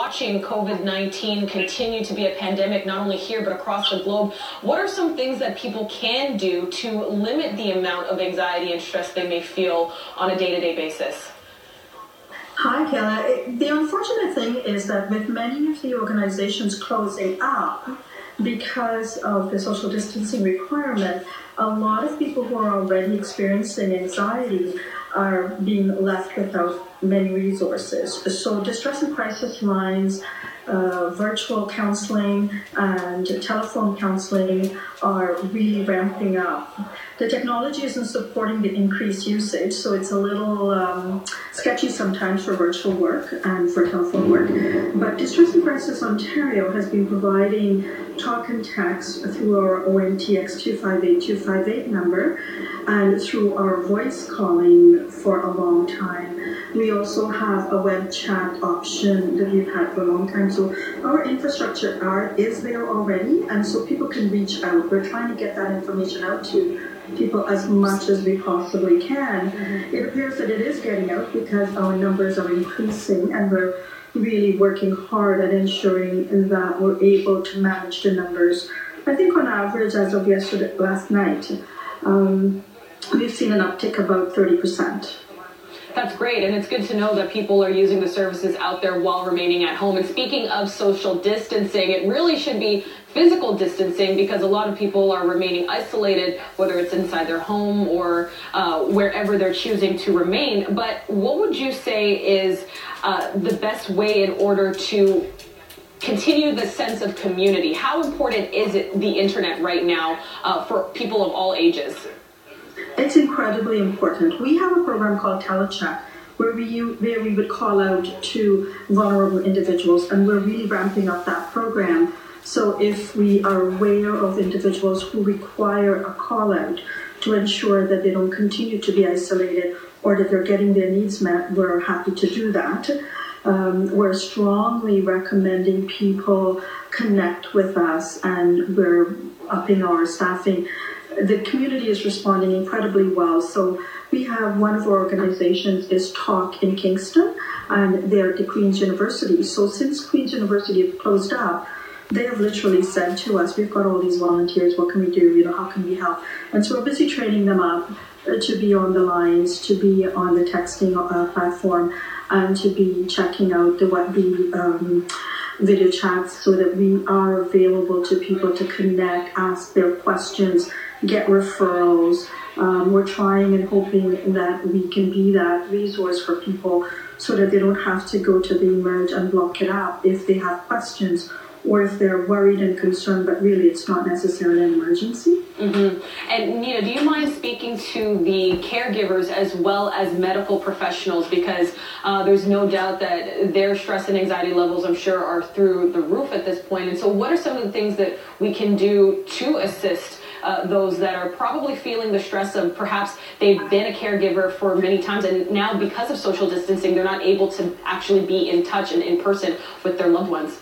Watching COVID 19 continue to be a pandemic, not only here but across the globe, what are some things that people can do to limit the amount of anxiety and stress they may feel on a day to day basis? Hi, Kayla. The unfortunate thing is that with many of the organizations closing up because of the social distancing requirement, a lot of people who are already experiencing anxiety are being left without many resources. So, distress and crisis lines, uh, virtual counseling, and telephone counseling are really ramping up. The technology isn't supporting the increased usage, so it's a little um, sketchy sometimes for virtual work and for telephone work. But Distress and Crisis Ontario has been providing talk and text through our ONTX 258258 number and through our voice calling for a long time. We also have a web chat option that we've had for a long time. So our infrastructure are, is there already, and so people can reach out. We're trying to get that information out to people as much as we possibly can. Mm-hmm. It appears that it is getting out because our numbers are increasing and we're really working hard at ensuring that we're able to manage the numbers. I think on average, as of yesterday, last night, um, we've seen an uptick about 30%. That's great, and it's good to know that people are using the services out there while remaining at home. And speaking of social distancing, it really should be physical distancing because a lot of people are remaining isolated, whether it's inside their home or uh, wherever they're choosing to remain. But what would you say is uh, the best way in order to continue the sense of community? How important is it the internet right now uh, for people of all ages? It's incredibly important. We have a program called Telechat where we, where we would call out to vulnerable individuals, and we're really ramping up that program. So if we are aware of individuals who require a call out to ensure that they don't continue to be isolated or that they're getting their needs met, we're happy to do that. Um, we're strongly recommending people connect with us and we're upping our staffing the community is responding incredibly well. So we have one of our organizations is Talk in Kingston, and they're at the Queen's University. So since Queen's University have closed up, they have literally said to us, "We've got all these volunteers. What can we do? You know, how can we help?" And so we're busy training them up uh, to be on the lines, to be on the texting uh, platform, and to be checking out the what the um, video chats so that we are available to people to connect, ask their questions get referrals. Um, we're trying and hoping that we can be that resource for people so that they don't have to go to the emerge and block it out if they have questions or if they're worried and concerned, but really it's not necessarily an emergency. Mm-hmm. And Nita, do you mind speaking to the caregivers as well as medical professionals? Because uh, there's no doubt that their stress and anxiety levels, I'm sure, are through the roof at this point. And so, what are some of the things that we can do to assist? uh, those that are probably feeling the stress of perhaps they've been a caregiver for many times and now because of social distancing they're not able to actually be in touch and in person with their loved ones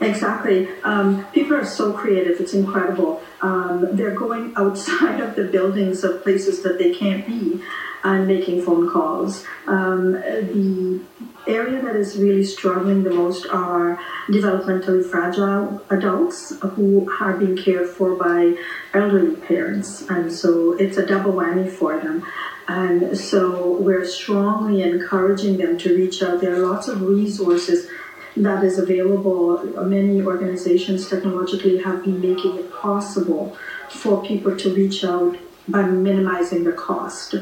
Exactly. Um, people are so creative. It's incredible. Um, they're going outside of the buildings of places that they can't be and making phone calls. Um, the area that is really struggling the most are developmentally fragile adults who are being cared for by elderly parents. And so it's a double whammy for them. And so we're strongly encouraging them to reach out. There are lots of resources that is available. Many organizations technologically have been making it possible for people to reach out by minimizing the cost.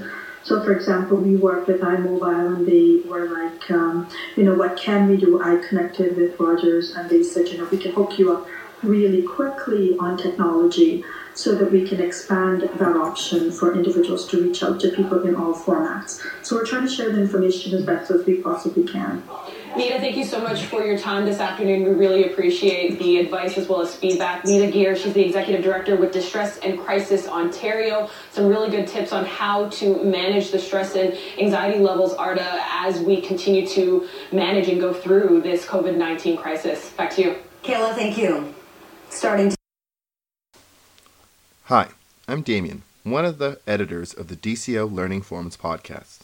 So, for example, we worked with iMobile and they were like, um, you know, what can we do? I connected with Rogers and they said, you know, we can hook you up really quickly on technology so that we can expand that option for individuals to reach out to people in all formats. So we're trying to share the information as best as we possibly can. Nita, thank you so much for your time this afternoon. We really appreciate the advice as well as feedback. Nita Gear, she's the executive director with Distress and Crisis Ontario. Some really good tips on how to manage the stress and anxiety levels, Arda, as we continue to manage and go through this COVID 19 crisis. Back to you. Kayla, thank you. Starting to Hi, I'm Damien, one of the editors of the DCO Learning Forums podcast.